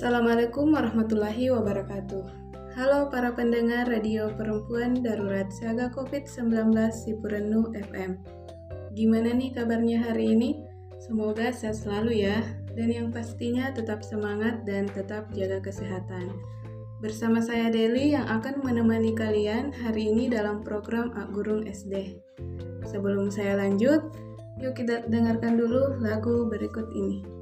Assalamualaikum warahmatullahi wabarakatuh. Halo para pendengar Radio Perempuan Darurat Siaga COVID-19 Sipurenu FM. Gimana nih kabarnya hari ini? Semoga sehat selalu ya, dan yang pastinya tetap semangat dan tetap jaga kesehatan. Bersama saya Deli yang akan menemani kalian hari ini dalam program Ak Gurung SD. Sebelum saya lanjut, yuk kita dengarkan dulu lagu berikut ini.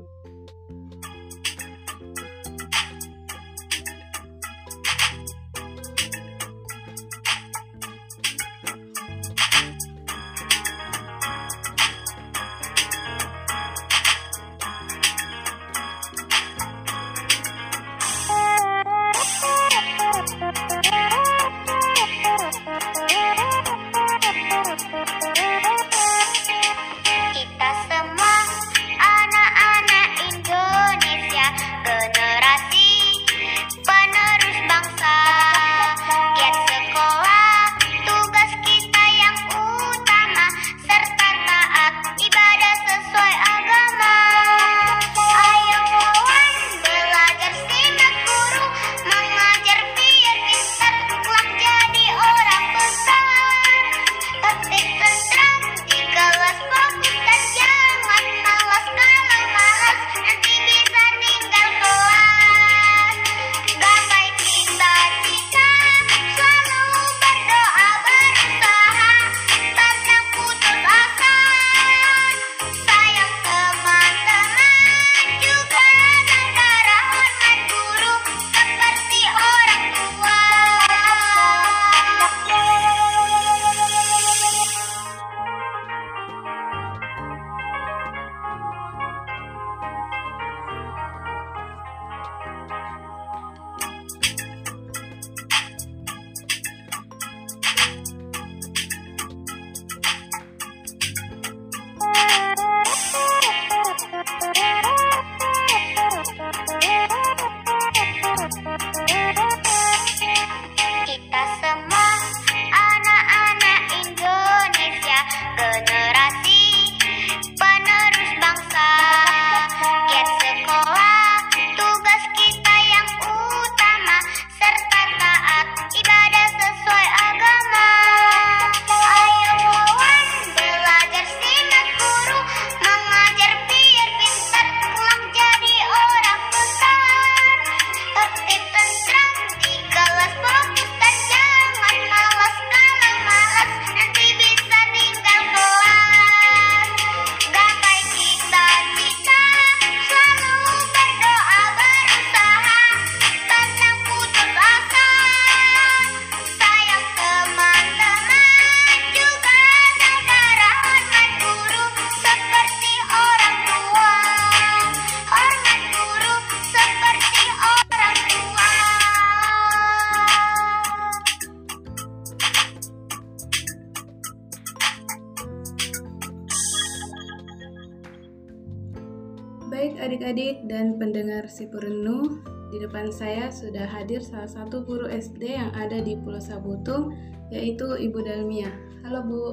Depan saya sudah hadir salah satu guru SD yang ada di Pulau Sabutung, yaitu Ibu Dalmia. Halo Bu.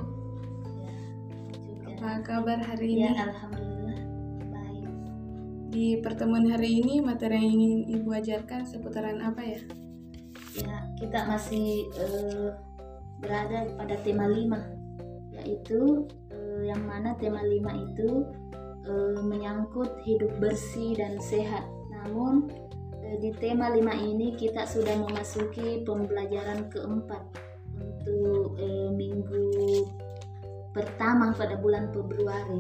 Ya, Apa kabar hari ini? Ya, alhamdulillah baik. Di pertemuan hari ini materi yang ingin Ibu ajarkan seputaran apa ya? Ya, kita masih uh, berada pada tema 5 yaitu uh, yang mana tema 5 itu e, menyangkut hidup bersih dan sehat. Namun di tema 5 ini kita sudah memasuki pembelajaran keempat untuk e, minggu pertama pada bulan Februari.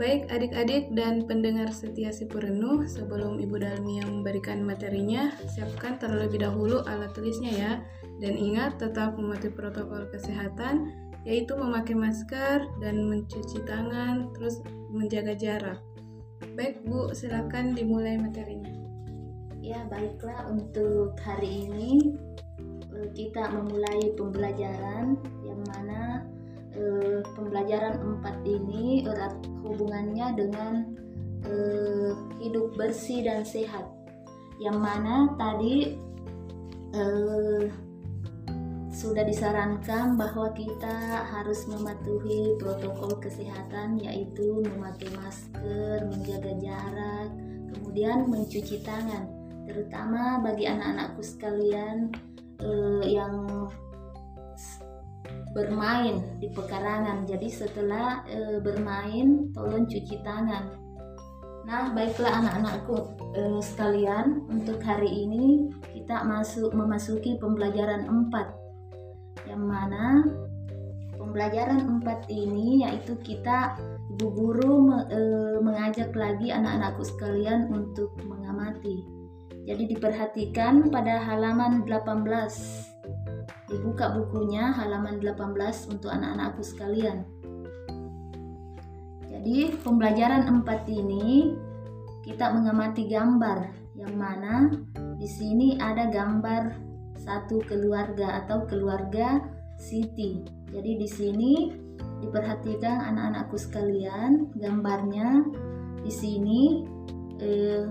Baik adik-adik dan pendengar setia si perenuh, sebelum Ibu Dalmi yang memberikan materinya, siapkan terlebih dahulu alat tulisnya ya. Dan ingat tetap mematuhi protokol kesehatan yaitu memakai masker dan mencuci tangan, terus menjaga jarak. Baik Bu, silakan dimulai materinya. Ya, baiklah untuk hari ini eh, kita memulai pembelajaran yang mana eh, pembelajaran empat ini erat hubungannya dengan eh, hidup bersih dan sehat. Yang mana tadi eh, sudah disarankan bahwa kita harus mematuhi protokol kesehatan yaitu memakai masker, menjaga jarak, kemudian mencuci tangan. Terutama bagi anak-anakku sekalian eh, yang bermain di pekarangan. Jadi setelah eh, bermain tolong cuci tangan. Nah, baiklah anak-anakku eh, sekalian, untuk hari ini kita masuk memasuki pembelajaran 4 yang mana pembelajaran empat ini yaitu kita ibu guru e, mengajak lagi anak-anakku sekalian untuk mengamati. Jadi diperhatikan pada halaman 18. Dibuka bukunya halaman 18 untuk anak-anakku sekalian. Jadi pembelajaran empat ini kita mengamati gambar yang mana di sini ada gambar satu keluarga atau keluarga Siti. Jadi di sini diperhatikan anak-anakku sekalian gambarnya di sini eh,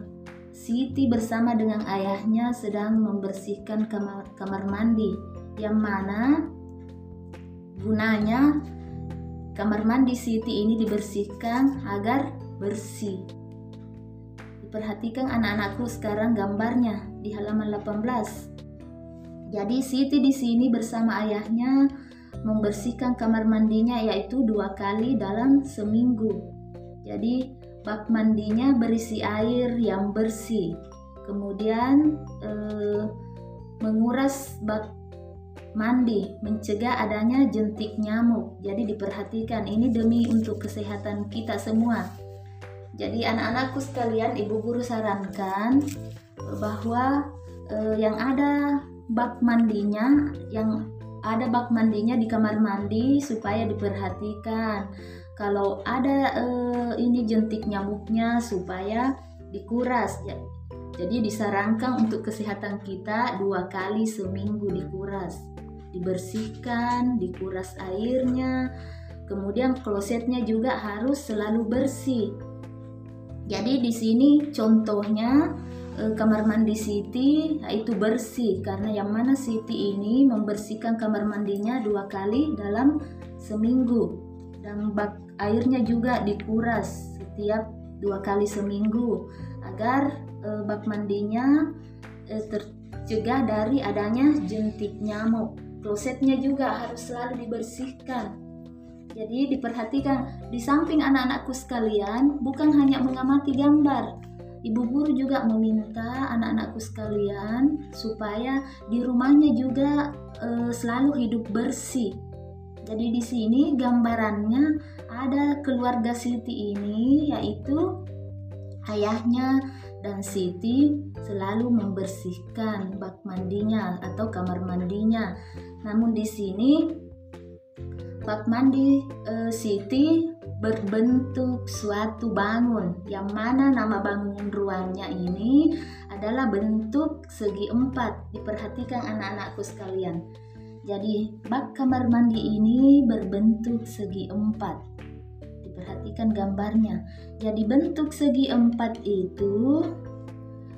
Siti bersama dengan ayahnya sedang membersihkan kamar, kamar mandi yang mana gunanya kamar mandi Siti ini dibersihkan agar bersih. Diperhatikan anak-anakku sekarang gambarnya di halaman 18. Jadi Siti di sini bersama ayahnya membersihkan kamar mandinya yaitu dua kali dalam seminggu. Jadi bak mandinya berisi air yang bersih. Kemudian eh, menguras bak mandi, mencegah adanya jentik nyamuk. Jadi diperhatikan ini demi untuk kesehatan kita semua. Jadi anak-anakku sekalian, ibu guru sarankan bahwa eh, yang ada bak mandinya yang ada bak mandinya di kamar mandi supaya diperhatikan. Kalau ada uh, ini jentik nyamuknya supaya dikuras ya. Jadi disarankan untuk kesehatan kita dua kali seminggu dikuras, dibersihkan, dikuras airnya, kemudian klosetnya juga harus selalu bersih. Jadi di sini contohnya Eh, kamar mandi Siti itu bersih karena yang mana Siti ini membersihkan kamar mandinya dua kali dalam seminggu dan bak airnya juga dikuras setiap dua kali seminggu agar e, bak mandinya e, tercegah dari adanya jentik nyamuk. Klosetnya juga harus selalu dibersihkan. Jadi diperhatikan di samping anak-anakku sekalian bukan hanya mengamati gambar, Ibu guru juga meminta anak-anakku sekalian supaya di rumahnya juga e, selalu hidup bersih. Jadi di sini gambarannya ada keluarga Siti ini yaitu ayahnya dan Siti selalu membersihkan bak mandinya atau kamar mandinya. Namun di sini bak mandi e, Siti berbentuk suatu bangun. Yang mana nama bangun ruangnya ini adalah bentuk segi empat. Diperhatikan anak-anakku sekalian. Jadi bak kamar mandi ini berbentuk segi empat. Diperhatikan gambarnya. Jadi bentuk segi empat itu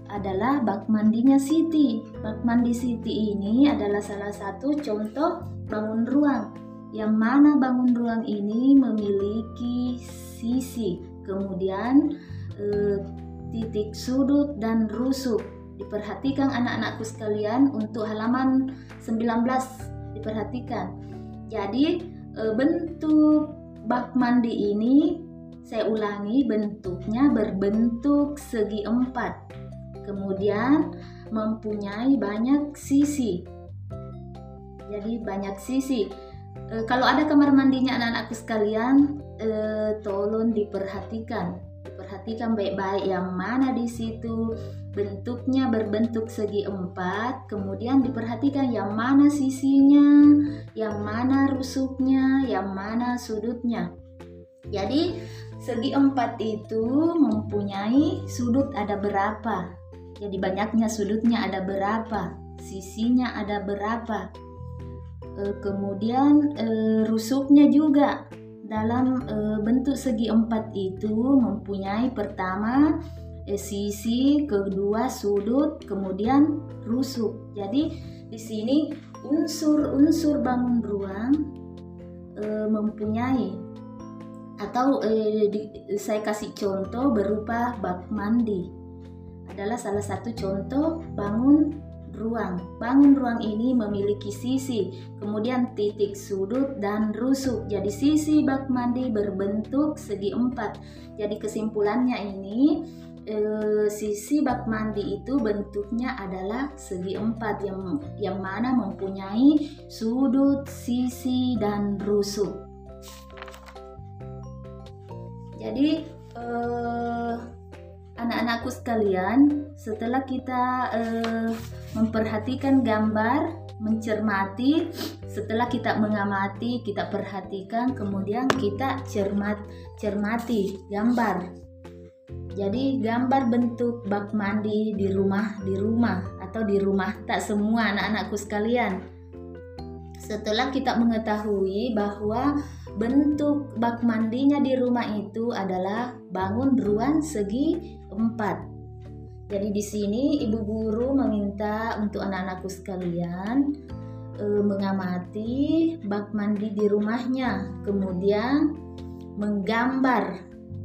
adalah bak mandinya Siti. Bak mandi Siti ini adalah salah satu contoh bangun ruang yang mana bangun ruang ini memiliki sisi, kemudian eh, titik sudut dan rusuk. Diperhatikan anak-anakku sekalian untuk halaman 19 diperhatikan. Jadi eh, bentuk bak mandi ini saya ulangi bentuknya berbentuk segi empat. Kemudian mempunyai banyak sisi. Jadi banyak sisi e, kalau ada kamar mandinya anak-anakku sekalian e, tolong diperhatikan. Diperhatikan baik-baik yang mana di situ bentuknya berbentuk segi empat kemudian diperhatikan yang mana sisinya yang mana rusuknya yang mana sudutnya. Jadi segi empat itu mempunyai sudut ada berapa. Jadi banyaknya sudutnya ada berapa sisinya ada berapa e, kemudian e, rusuknya juga dalam e, bentuk segi empat itu mempunyai pertama sisi, kedua sudut, kemudian rusuk. Jadi di sini unsur-unsur bangun ruang mempunyai atau saya kasih contoh berupa bak mandi adalah salah satu contoh bangun ruang. Bangun ruang ini memiliki sisi, kemudian titik sudut dan rusuk. Jadi sisi bak mandi berbentuk segi empat. Jadi kesimpulannya ini eh, sisi bak mandi itu bentuknya adalah segi empat yang yang mana mempunyai sudut, sisi dan rusuk. Jadi eh, anak-anakku sekalian, setelah kita eh, memperhatikan gambar, mencermati, setelah kita mengamati, kita perhatikan, kemudian kita cermat cermati gambar. Jadi gambar bentuk bak mandi di rumah di rumah atau di rumah tak semua anak-anakku sekalian. Setelah kita mengetahui bahwa bentuk bak mandinya di rumah itu adalah bangun ruang segi empat. Jadi di sini ibu guru meminta untuk anak-anakku sekalian e, mengamati bak mandi di rumahnya, kemudian menggambar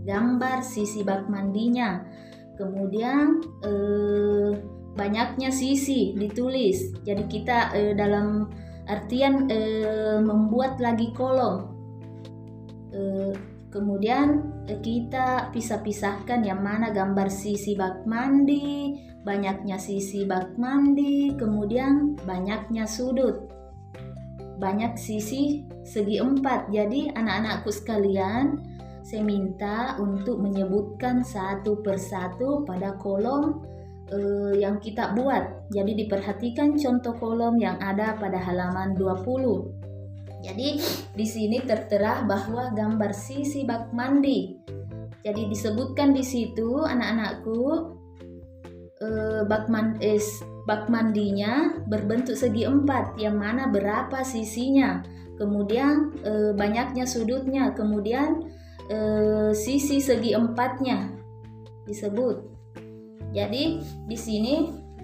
gambar sisi bak mandinya. Kemudian e, banyaknya sisi ditulis. Jadi kita e, dalam artian e, membuat lagi kolom. E, kemudian kita pisah-pisahkan yang mana gambar sisi bak mandi, banyaknya sisi bak mandi, kemudian banyaknya sudut. Banyak sisi segi empat. Jadi anak-anakku sekalian, saya minta untuk menyebutkan satu persatu pada kolom eh, yang kita buat. Jadi diperhatikan contoh kolom yang ada pada halaman 20. Jadi di sini tertera bahwa gambar sisi bak mandi. Jadi disebutkan di situ anak-anakku eh, bak, man, eh, bak mandinya berbentuk segi empat yang mana berapa sisinya. Kemudian eh, banyaknya sudutnya. Kemudian eh, sisi segi empatnya disebut. Jadi di sini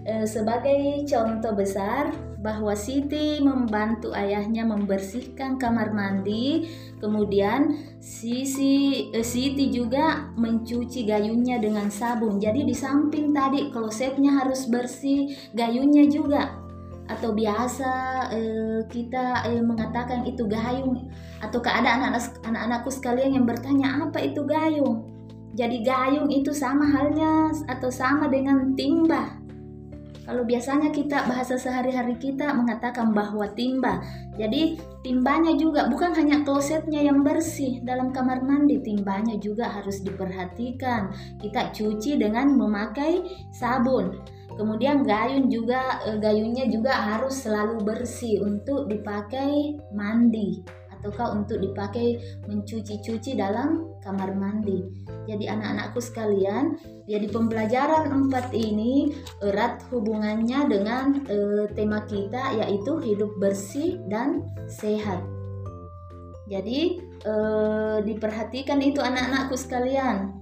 sebagai contoh besar bahwa Siti membantu ayahnya membersihkan kamar mandi, kemudian Sisi eh, Siti juga mencuci gayungnya dengan sabun. Jadi di samping tadi klosetnya harus bersih, gayungnya juga. Atau biasa eh, kita eh, mengatakan itu gayung. Atau keadaan anak-anakku sekalian yang bertanya apa itu gayung? Jadi gayung itu sama halnya atau sama dengan timba kalau biasanya kita bahasa sehari-hari kita mengatakan bahwa timba. Jadi timbanya juga bukan hanya klosetnya yang bersih dalam kamar mandi timbanya juga harus diperhatikan. Kita cuci dengan memakai sabun. Kemudian gayung juga eh, gayungnya juga harus selalu bersih untuk dipakai mandi ataukah untuk dipakai mencuci-cuci dalam kamar mandi. Jadi anak-anakku sekalian, ya di pembelajaran empat ini erat hubungannya dengan e, tema kita yaitu hidup bersih dan sehat. Jadi e, diperhatikan itu anak-anakku sekalian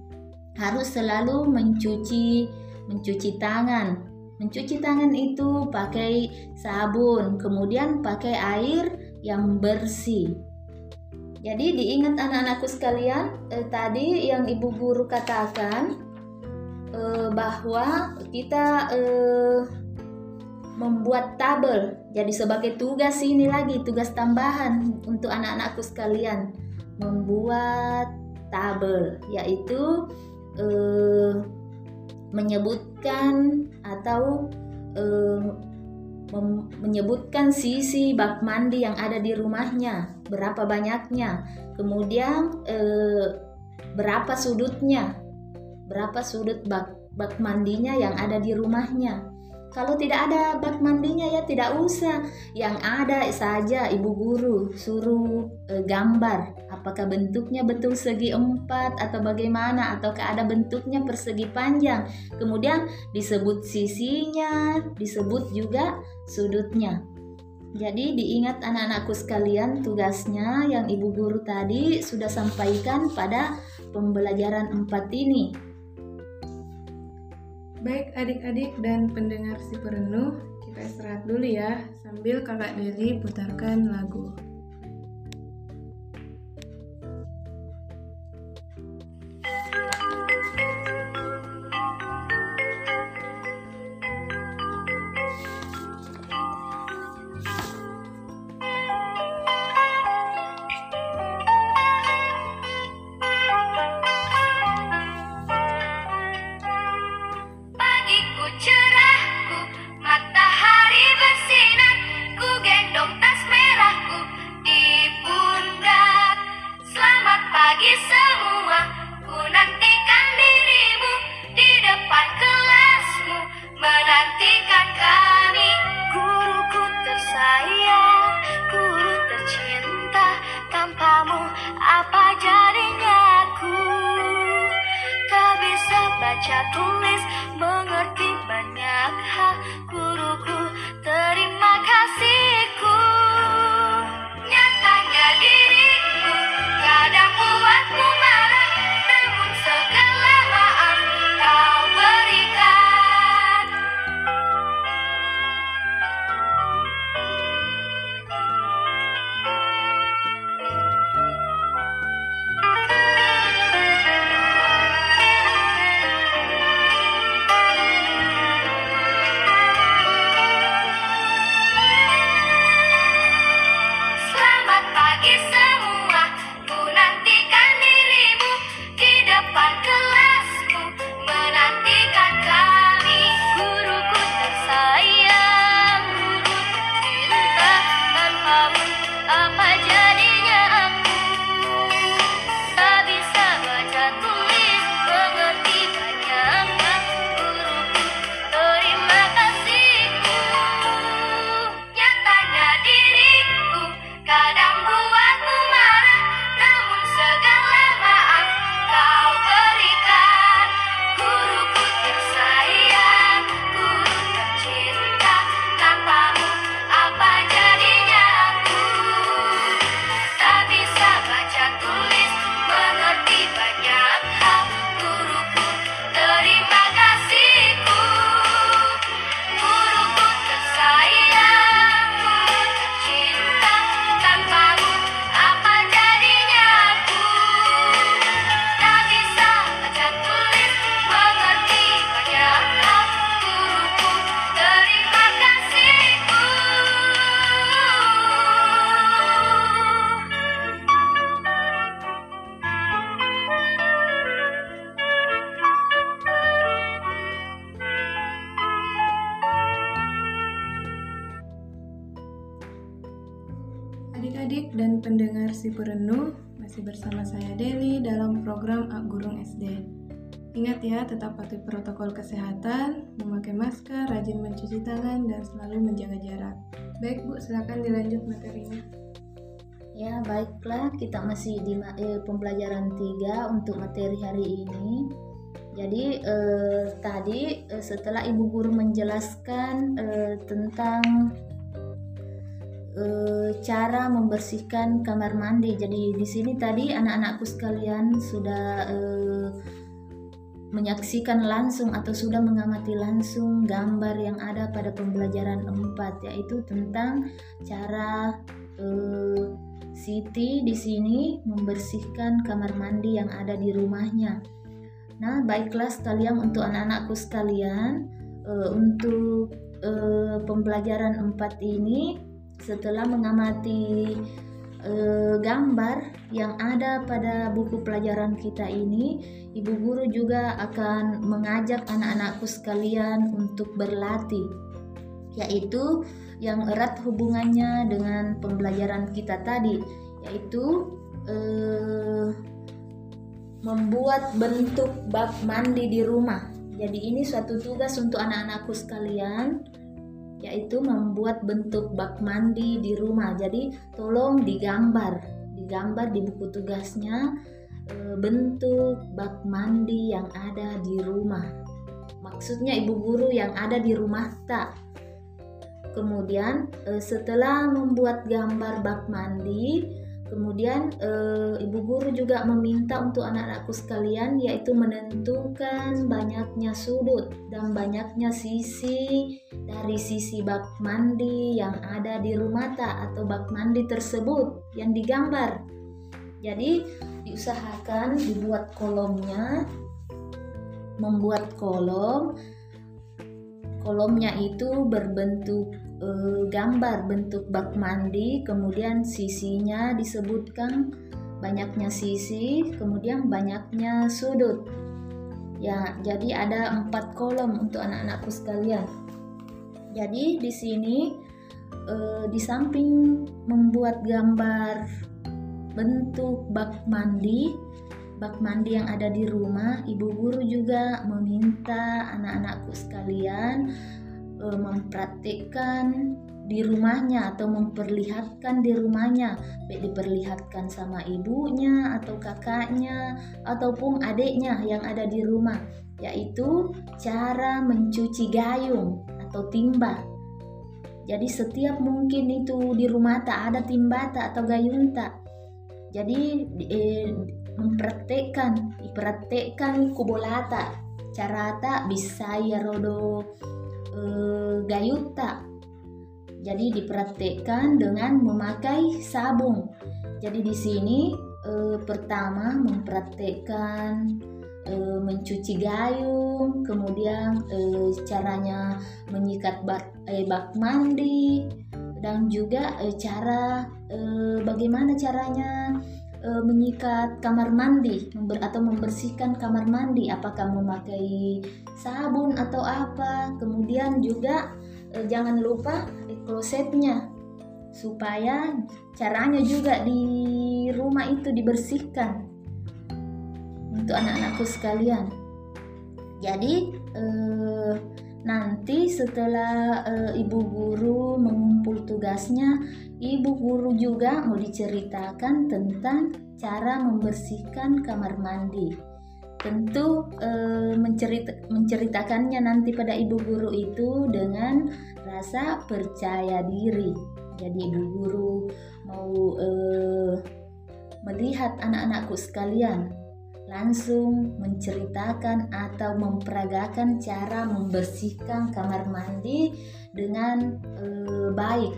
harus selalu mencuci mencuci tangan. Mencuci tangan itu pakai sabun, kemudian pakai air yang bersih. Jadi diingat anak-anakku sekalian, eh, tadi yang ibu guru katakan eh, bahwa kita eh, membuat tabel. Jadi sebagai tugas ini lagi tugas tambahan untuk anak-anakku sekalian membuat tabel, yaitu eh, menyebutkan atau um, menyebutkan sisi bak mandi yang ada di rumahnya, berapa banyaknya, kemudian eh, berapa sudutnya, berapa sudut bak bak mandinya yang ada di rumahnya. Kalau tidak ada bak mandinya ya tidak usah. Yang ada saja ibu guru suruh e, gambar apakah bentuknya betul segi empat atau bagaimana ataukah ada bentuknya persegi panjang. Kemudian disebut sisinya, disebut juga sudutnya. Jadi diingat anak-anakku sekalian tugasnya yang ibu guru tadi sudah sampaikan pada pembelajaran empat ini. Baik adik-adik dan pendengar si perenuh, Kita istirahat dulu ya, sambil kakak Deli putarkan lagu. Program Ak Gurung SD. Ingat ya, tetap patuhi protokol kesehatan, memakai masker, rajin mencuci tangan, dan selalu menjaga jarak. Baik Bu, silakan dilanjut materinya. Ya, baiklah, kita masih di eh, pembelajaran 3 untuk materi hari ini. Jadi eh, tadi eh, setelah Ibu Guru menjelaskan eh, tentang e, cara membersihkan kamar mandi. Jadi di sini tadi anak-anakku sekalian sudah e, menyaksikan langsung atau sudah mengamati langsung gambar yang ada pada pembelajaran 4 yaitu tentang cara e, Siti di sini membersihkan kamar mandi yang ada di rumahnya. Nah, baiklah sekalian untuk anak-anakku sekalian, e, untuk pembelajaran 4 ini setelah mengamati uh, gambar yang ada pada buku pelajaran kita ini, ibu guru juga akan mengajak anak-anakku sekalian untuk berlatih, yaitu yang erat hubungannya dengan pembelajaran kita tadi, yaitu uh, membuat bentuk bak mandi di rumah. Jadi ini suatu tugas untuk anak-anakku sekalian yaitu membuat bentuk bak mandi di rumah. Jadi tolong digambar, digambar di buku tugasnya e, bentuk bak mandi yang ada di rumah. Maksudnya ibu guru yang ada di rumah tak. Kemudian e, setelah membuat gambar bak mandi, Kemudian e, ibu guru juga meminta untuk anak-anakku sekalian yaitu menentukan banyaknya sudut dan banyaknya sisi dari sisi bak mandi yang ada di rumah tak atau bak mandi tersebut yang digambar. Jadi diusahakan dibuat kolomnya membuat kolom kolomnya itu berbentuk e, gambar bentuk bak mandi, kemudian sisinya disebutkan banyaknya sisi, kemudian banyaknya sudut. Ya, jadi ada empat kolom untuk anak-anakku sekalian. Jadi di sini e, di samping membuat gambar bentuk bak mandi, bak mandi yang ada di rumah, ibu guru juga meminta anak-anakku sekalian e, mempraktikkan di rumahnya atau memperlihatkan di rumahnya. Baik diperlihatkan sama ibunya atau kakaknya ataupun adiknya yang ada di rumah yaitu cara mencuci gayung atau timba. Jadi setiap mungkin itu di rumah tak ada timba tak atau gayung tak. Jadi eh, mempraktekkan dipraktekkan kubolata cara tak bisa ya rodo eh, gayuta. Jadi dipraktekkan dengan memakai sabung. Jadi di sini eh, pertama mempraktekkan eh, mencuci gayung, kemudian eh, caranya menyikat bak, eh, bak mandi dan juga eh, cara eh, bagaimana caranya e, menyikat kamar mandi member, atau membersihkan kamar mandi. Apakah memakai sabun atau apa? Kemudian juga e, jangan lupa e, klosetnya supaya caranya juga di rumah itu dibersihkan untuk anak-anakku sekalian. Jadi eh, nanti setelah e, ibu guru mengumpul tugasnya Ibu guru juga mau diceritakan tentang cara membersihkan kamar mandi. Tentu e, mencerita, menceritakannya nanti pada ibu guru itu dengan rasa percaya diri. Jadi ibu guru mau e, melihat anak-anakku sekalian langsung menceritakan atau memperagakan cara membersihkan kamar mandi dengan e, baik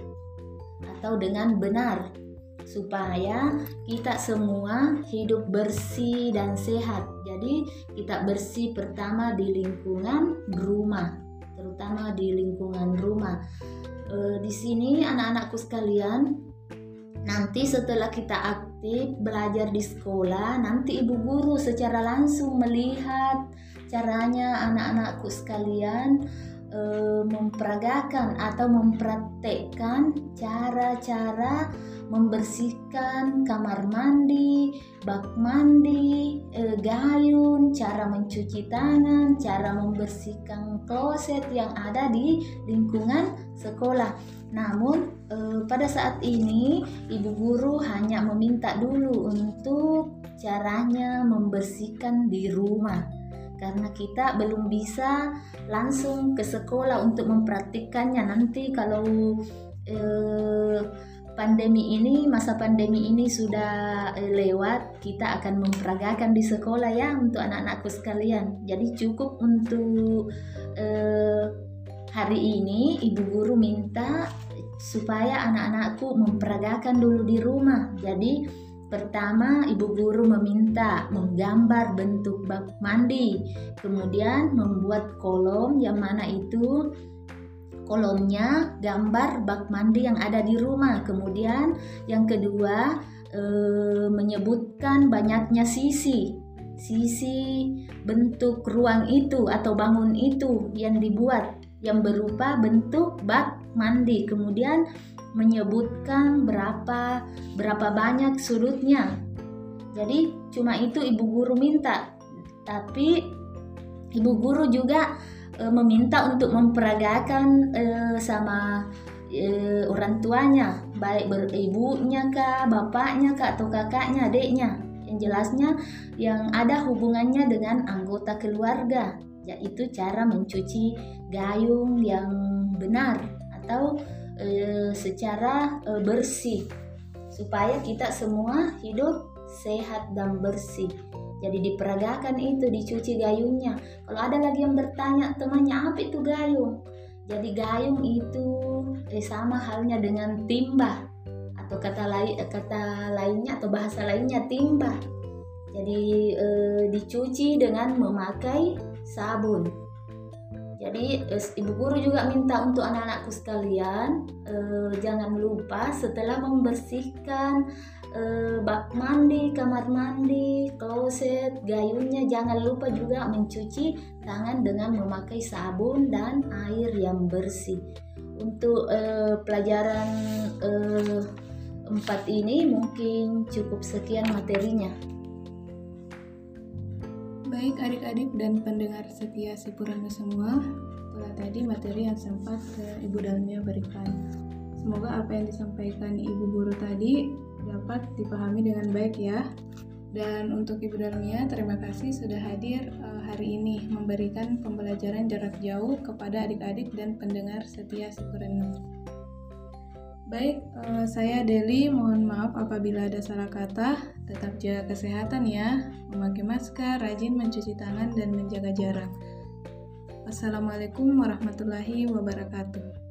atau dengan benar supaya kita semua hidup bersih dan sehat. Jadi kita bersih pertama di lingkungan rumah, terutama di lingkungan rumah. E, di sini anak-anakku sekalian, nanti setelah kita belajar di sekolah, nanti ibu guru secara langsung melihat caranya anak-anakku sekalian e, memperagakan atau mempraktekkan cara-cara membersihkan kamar mandi, bak mandi, e, gayun, cara mencuci tangan, cara membersihkan kloset yang ada di lingkungan sekolah. Namun e, pada saat ini ibu guru hanya meminta dulu untuk caranya membersihkan di rumah. Karena kita belum bisa langsung ke sekolah untuk mempraktikkannya nanti kalau eh, pandemi ini masa pandemi ini sudah eh, lewat kita akan memperagakan di sekolah ya untuk anak-anakku sekalian. Jadi cukup untuk eh, hari ini ibu guru minta supaya anak-anakku memperagakan dulu di rumah jadi Pertama, ibu guru meminta menggambar bentuk bak mandi, kemudian membuat kolom yang mana itu kolomnya gambar bak mandi yang ada di rumah. Kemudian yang kedua e, menyebutkan banyaknya sisi, sisi bentuk ruang itu atau bangun itu yang dibuat yang berupa bentuk bak mandi. Kemudian menyebutkan berapa berapa banyak sudutnya. Jadi cuma itu ibu guru minta. Tapi ibu guru juga e, meminta untuk memperagakan e, sama e, orang tuanya, baik beribunya kah, bapaknya kah atau kakaknya, adiknya. Yang jelasnya yang ada hubungannya dengan anggota keluarga, yaitu cara mencuci gayung yang benar atau e, secara e, bersih supaya kita semua hidup sehat dan bersih. Jadi diperagakan itu dicuci gayungnya. Kalau ada lagi yang bertanya temannya apa itu gayung? Jadi gayung itu eh, sama halnya dengan timba atau kata lain kata lainnya atau bahasa lainnya timba. Jadi eh, dicuci dengan memakai sabun. Jadi ibu guru juga minta untuk anak-anakku sekalian eh, jangan lupa setelah membersihkan eh, bak mandi, kamar mandi, kloset, gayungnya jangan lupa juga mencuci tangan dengan memakai sabun dan air yang bersih. Untuk eh, pelajaran eh, empat ini mungkin cukup sekian materinya. Baik adik-adik dan pendengar setia Sipurana semua, itulah tadi materi yang sempat ke Ibu Dalmia berikan. Semoga apa yang disampaikan Ibu Guru tadi dapat dipahami dengan baik ya. Dan untuk Ibu Dalmia, terima kasih sudah hadir uh, hari ini memberikan pembelajaran jarak jauh kepada adik-adik dan pendengar setia Sipurana. Baik, uh, saya Deli. Mohon maaf apabila ada salah kata. Tetap jaga kesehatan ya. Memakai masker, rajin mencuci tangan, dan menjaga jarak. Wassalamualaikum warahmatullahi wabarakatuh.